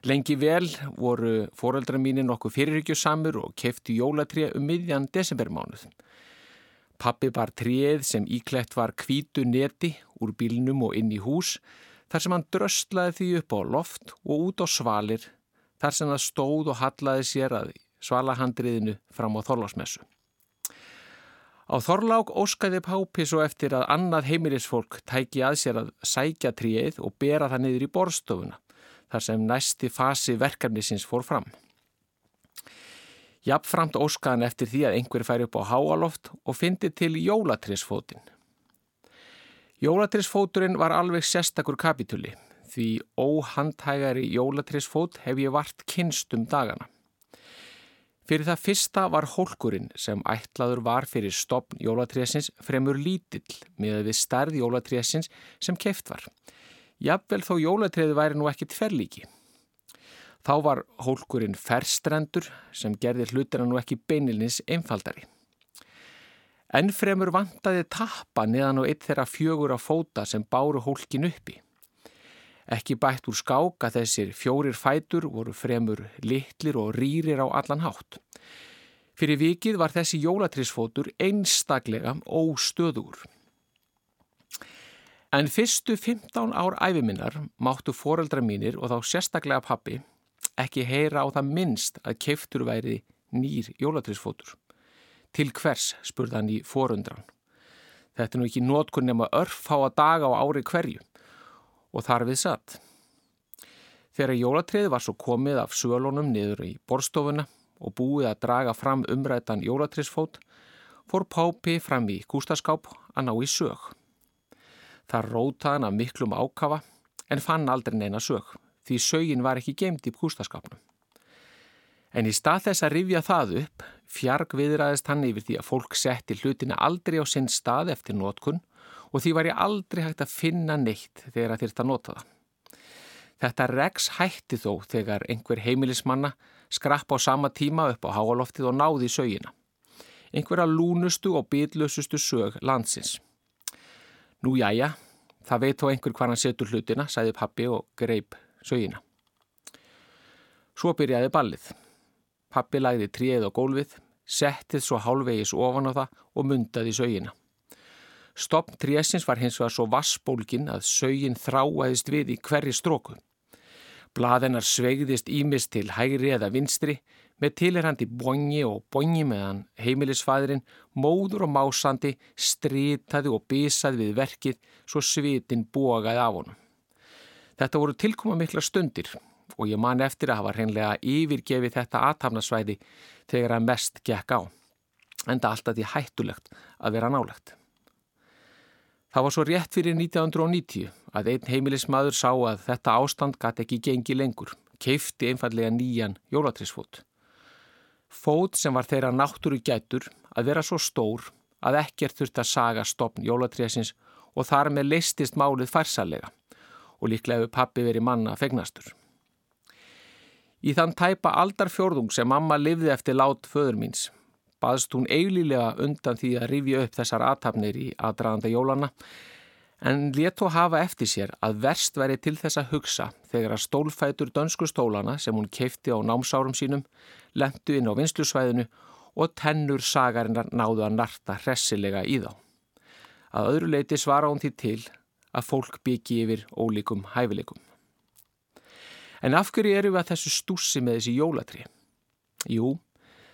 Lengi vel voru foreldra mínir nokkuð fyrirhyggjusamur og kefti jólatré um miðjan desembermánuð. Pappi bar tréð sem íklætt var kvítu neti úr bílnum og inn í hús þar sem hann dröstlaði því upp á loft og út á svalir þar sem það stóð og hallaði sér að svalahandriðinu fram á þorlásmessu. Á Þorlák óskaði Pápi svo eftir að annað heimilisfólk tæki að sér að sækja tríið og bera það niður í borstofuna, þar sem næsti fasi verkefnisins fór fram. Jafnframt óskaðan eftir því að einhver fær upp á háaloft og fyndi til jólatrísfótin. Jólatrisfóturinn var alveg sérstakur kapituli því óhandhægari jólatrisfót hef ég vart kynstum dagana. Fyrir það fyrsta var hólkurinn sem ætlaður var fyrir stopn jólatrésins fremur lítill með við stærð jólatrésins sem keft var. Jafnvel þó jólatréði væri nú ekki tverrlíki. Þá var hólkurinn ferstrendur sem gerði hlutina nú ekki beinilins einfaldari. En fremur vantaði tappa neðan og eitt þeirra fjögur að fóta sem báru hólkin uppi. Ekki bætt úr skák að þessir fjórir fætur voru fremur litlir og rýrir á allan hátt. Fyrir vikið var þessi jólatrísfótur einstaklega óstöður. En fyrstu 15 ár æfiminnar máttu foreldra mínir og þá sérstaklega pappi ekki heyra á það minnst að keiftur væri nýr jólatrísfótur. Til hvers, spurði hann í forundran. Þetta er nú ekki nótkunn nema örf á að daga á ári hverju og þar við satt. Þegar jólatriði var svo komið af sölunum niður í borstofuna og búið að draga fram umrætan jólatriðsfót, fór Pápi fram í kústaskáp að ná í sög. Það rótaði hann af miklum ákafa en fann aldrei neina sög því sögin var ekki geimt í kústaskapnum. En í stað þess að rifja það upp, fjark viðræðist hann yfir því að fólk setti hlutina aldrei á sinn stað eftir nótkunn og því var ég aldrei hægt að finna neitt þegar það þyrst að nota það. Þetta regs hætti þó þegar einhver heimilismanna skrapp á sama tíma upp á háaloftið og náði í sögina. Einhverja lúnustu og bitlösustu sög landsins. Nú jæja, það veit þó einhver hvað hann setur hlutina, sæði pappi og greip sögina. Svo byrjaði ballið. Pappi lagði tríið á gólfið, settið svo hálfvegis ofan á það og mundaði sögina. Stoppn trésins var hins vegar svo vassbólgin að sögin þráaðist við í hverri stróku. Blaðennar sveigðist ímist til hægri eða vinstri með tilherrandi bongi og bongi meðan heimilisfæðurinn, móður og másandi, stritaði og bísaði við verkið svo svitin bógaði af honum. Þetta voru tilkoma mikla stundir og ég man eftir að hafa hreinlega yfirgefið þetta aðtafnasvæði þegar að mest gekk á. Enda alltaf því hættulegt að vera nálegt. Það var svo rétt fyrir 1990 að einn heimilismadur sá að þetta ástand gæti ekki gengi lengur, keifti einfallega nýjan jólatrísfót. Fót sem var þeirra náttúru gætur að vera svo stór að ekkert þurfti að saga stopn jólatrísins og þar með leistist málið færsalega og líklega hefur pappi verið manna fegnastur. Í þann tæpa aldarfjörðung sem mamma livði eftir lát föður míns baðst hún eiglilega undan því að rifja upp þessar aðtapnir í aðdraðanda jólana en let þó hafa eftir sér að verst veri til þess að hugsa þegar að stólfætur dönsku stólana sem hún keifti á námsárum sínum lendu inn á vinslusvæðinu og tennur sagarinnar náðu að narta hressilega í þá. Að öðru leiti svara hún því til að fólk byggi yfir ólíkum hæfileikum. En af hverju eru við að þessu stússi með þessi jólatri? Jú,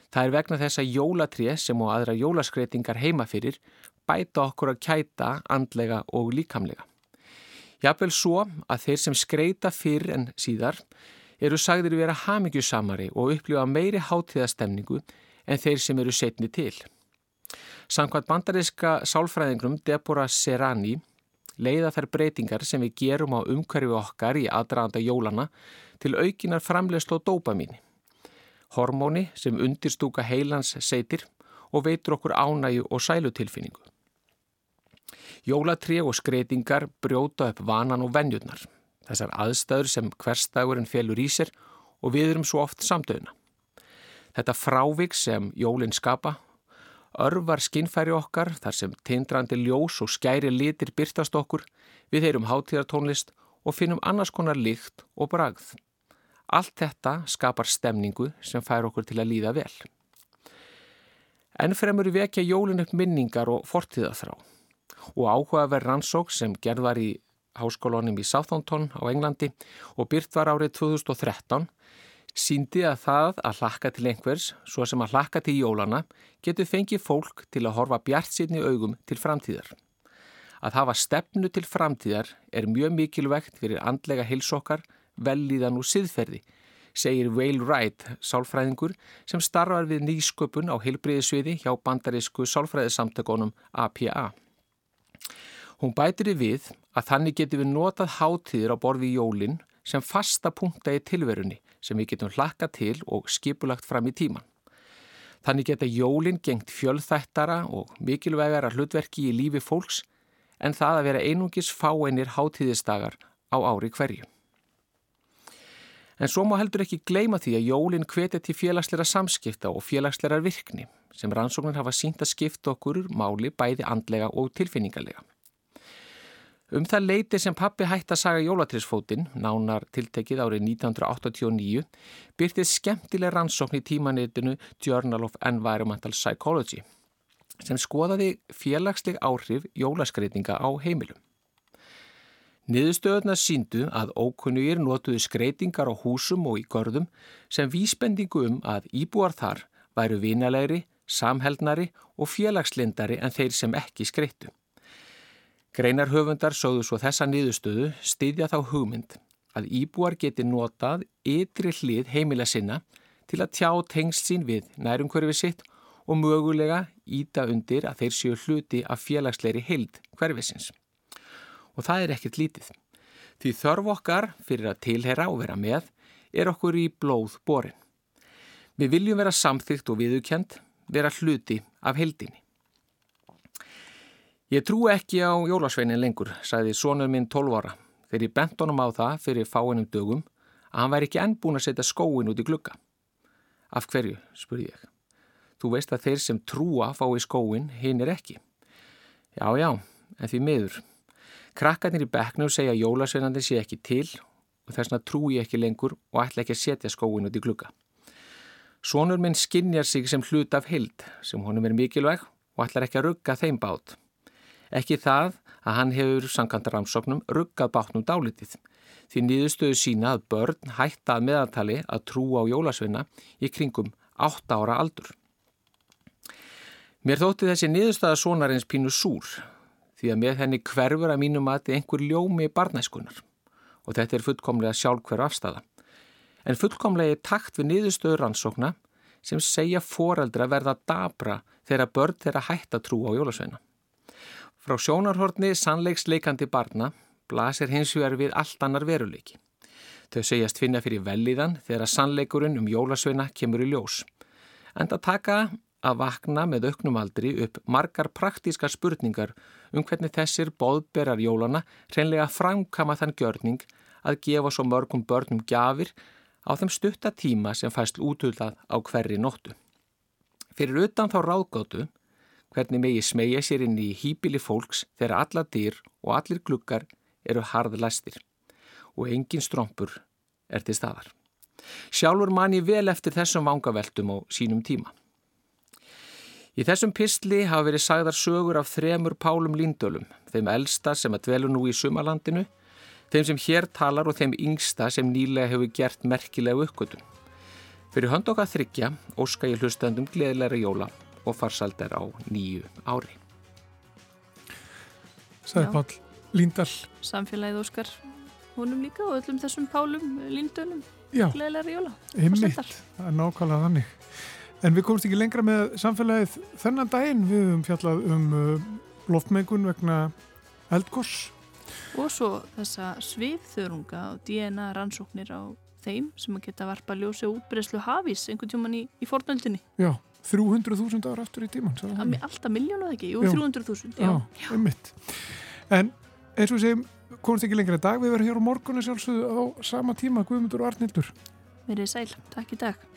Það er vegna þess að jólatrið sem og aðra jólaskreitingar heima fyrir bæta okkur að kæta andlega og líkamlega. Jafnvel svo að þeir sem skreita fyrr en síðar eru sagðir vera hamingjusamari og upplifa meiri hátíðastemningu en þeir sem eru setni til. Samkvæmt bandariska sálfræðingrum Deborah Serrani leiða þær breytingar sem við gerum á umhverfi okkar í aðdraðanda jólana til aukinar framlegslu og dópamíni hormóni sem undirstúka heilans seitir og veitur okkur ánægu og sælutilfinningu. Jólatrí og skreitingar brjóta upp vanan og vennjurnar, þessar aðstæður sem hverstagurinn felur í sér og við erum svo oft samdöðuna. Þetta frávik sem jólinn skapa örvar skinnfæri okkar þar sem tindrandi ljós og skæri litir byrtast okkur, við heyrum hátíðartónlist og finnum annars konar líkt og bragð. Allt þetta skapar stemningu sem fær okkur til að líða vel. Ennfremur vekja jólun upp minningar og fortíðaþrá og áhugaverð rannsók sem gerð var í háskólunum í Southampton á Englandi og byrt var árið 2013 síndi að það að hlakka til einhvers, svo sem að hlakka til jólana, getur fengið fólk til að horfa bjart sínni augum til framtíðar. Að hafa stefnu til framtíðar er mjög mikilvægt fyrir andlega hilsokkar velíðan úr siðferði, segir Whale Wright, sálfræðingur sem starfar við nýsköpun á heilbriðisviði hjá bandarísku sálfræðisamtökunum APA. Hún bætir í við að þannig getum við notað hátíðir á borði jólinn sem fasta punkta í tilverunni sem við getum hlakka til og skipulagt fram í tíman. Þannig geta jólinn gengt fjölþættara og mikilvægara hlutverki í lífi fólks en það að vera einungis fáeinir hátíðistagar á ári hverju. En svo má heldur ekki gleyma því að jólinn hvetja til félagsleira samskipta og félagsleira virkni sem rannsóknir hafa sínt að skipta okkur máli bæði andlega og tilfinningarlega. Um það leiti sem pappi hætti að saga jólatrisfótinn, nánar tiltekið árið 1989, byrtið skemmtileg rannsókn í tímanitinu Journal of Environmental Psychology sem skoðaði félagsleg áhrif jólaskreitinga á heimilum. Niðurstöðuna síndu að ókunnugir notuðu skreitingar á húsum og í görðum sem vísbendingu um að íbúar þar væru vinalegri, samheldnari og félagslindari en þeir sem ekki skreittu. Greinarhöfundar sögðu svo þessa niðurstöðu styðja þá hugmynd að íbúar geti notað ytri hlið heimila sinna til að tjá tengsl sín við nærumhverfi sitt og mögulega íta undir að þeir séu hluti af félagsleiri heild hverfisins og það er ekkert lítið. Því þörf okkar fyrir að tilhera og vera með er okkur í blóð borin. Við viljum vera samþygt og viðukend, vera hluti af heldinni. Ég trú ekki á jólasveinin lengur, sagði sonur minn 12 ára, þegar ég bent honum á það fyrir fáinum dögum að hann væri ekki enn búin að setja skóin út í glugga. Af hverju, spurði ég. Þú veist að þeir sem trúa fái skóin, hinn er ekki. Já, já, en því miður. Krakkarnir í bekknum segja að jólasveinandi sé ekki til og þess vegna trú ég ekki lengur og ætla ekki að setja skóin út í glugga. Sónur minn skinnjar sig sem hlut af hild sem honum er mikilvæg og ætlar ekki að rugga þeim bát. Ekki það að hann hefur sankanta ramsóknum ruggað bátnum dálitið því niðurstöðu sína að börn hætta að meðantali að trú á jólasveina í kringum 8 ára aldur. Mér þótti þessi niðurstöða sonarins pínu súr því að með henni hverfur að mínum mati einhver ljómi barnæskunar og þetta er fullkomlega sjálfhverf afstæða. En fullkomlega er takt við niðurstöður rannsókna sem segja foreldra verða dabra þegar börn þeirra hætta trú á jólasveina. Frá sjónarhortni sannleiksleikandi barna blasir hins vegar við allt annar veruleiki. Þau segjast finna fyrir velíðan þegar sannleikurinn um jólasveina kemur í ljós. En það taka að vakna með auknum aldri upp margar praktíska spurningar um hvernig þessir boðberar jólana reynlega framkama þann gjörning að gefa svo mörgum börnum gjafir á þeim stutta tíma sem fæst útullað á hverri nóttu. Fyrir utan þá ráðgáttu hvernig megi smegja sér inn í hýpili fólks þegar alla dýr og allir glukkar eru harðlæstir og engin strómpur er til staðar. Sjálfur man ég vel eftir þessum vangaveltum á sínum tíma. Í þessum pistli hafa verið sagðar sögur af þremur pálum líndölum, þeim elsta sem að dvelu nú í sumalandinu, þeim sem hér talar og þeim yngsta sem nýlega hefur gert merkilegu uppgötun. Fyrir hönd okkar þryggja óska ég hlustandum gleðilega jóla og farsaldar á nýju ári. Sæði Pál Líndal. Samfélagið Óskar honum líka og öllum þessum pálum líndölum. Gleðilega jóla. einmitt. Er nákvæmlega þannig. En við komumst ekki lengra með samfélagið þennan daginn. Við höfum fjallað um uh, loftmengun vegna eldgors. Og svo þessa svifþörunga og DNA rannsóknir á þeim sem að geta varpa ljósi og útbreyslu hafís einhvern tjóman í, í fornöldinni. Já, 300.000 ára aftur í tíman. sagði hann. Alltaf miljónu eða ekki? Jú, Já. 300.000. Já. Já, einmitt. En eins og við segjum, komumst ekki lengra í dag. Við verðum hér á morgunni sjálfsögðu á sama tíma, Guðmundur og Arnildur. Verið sæl. Takk í dag.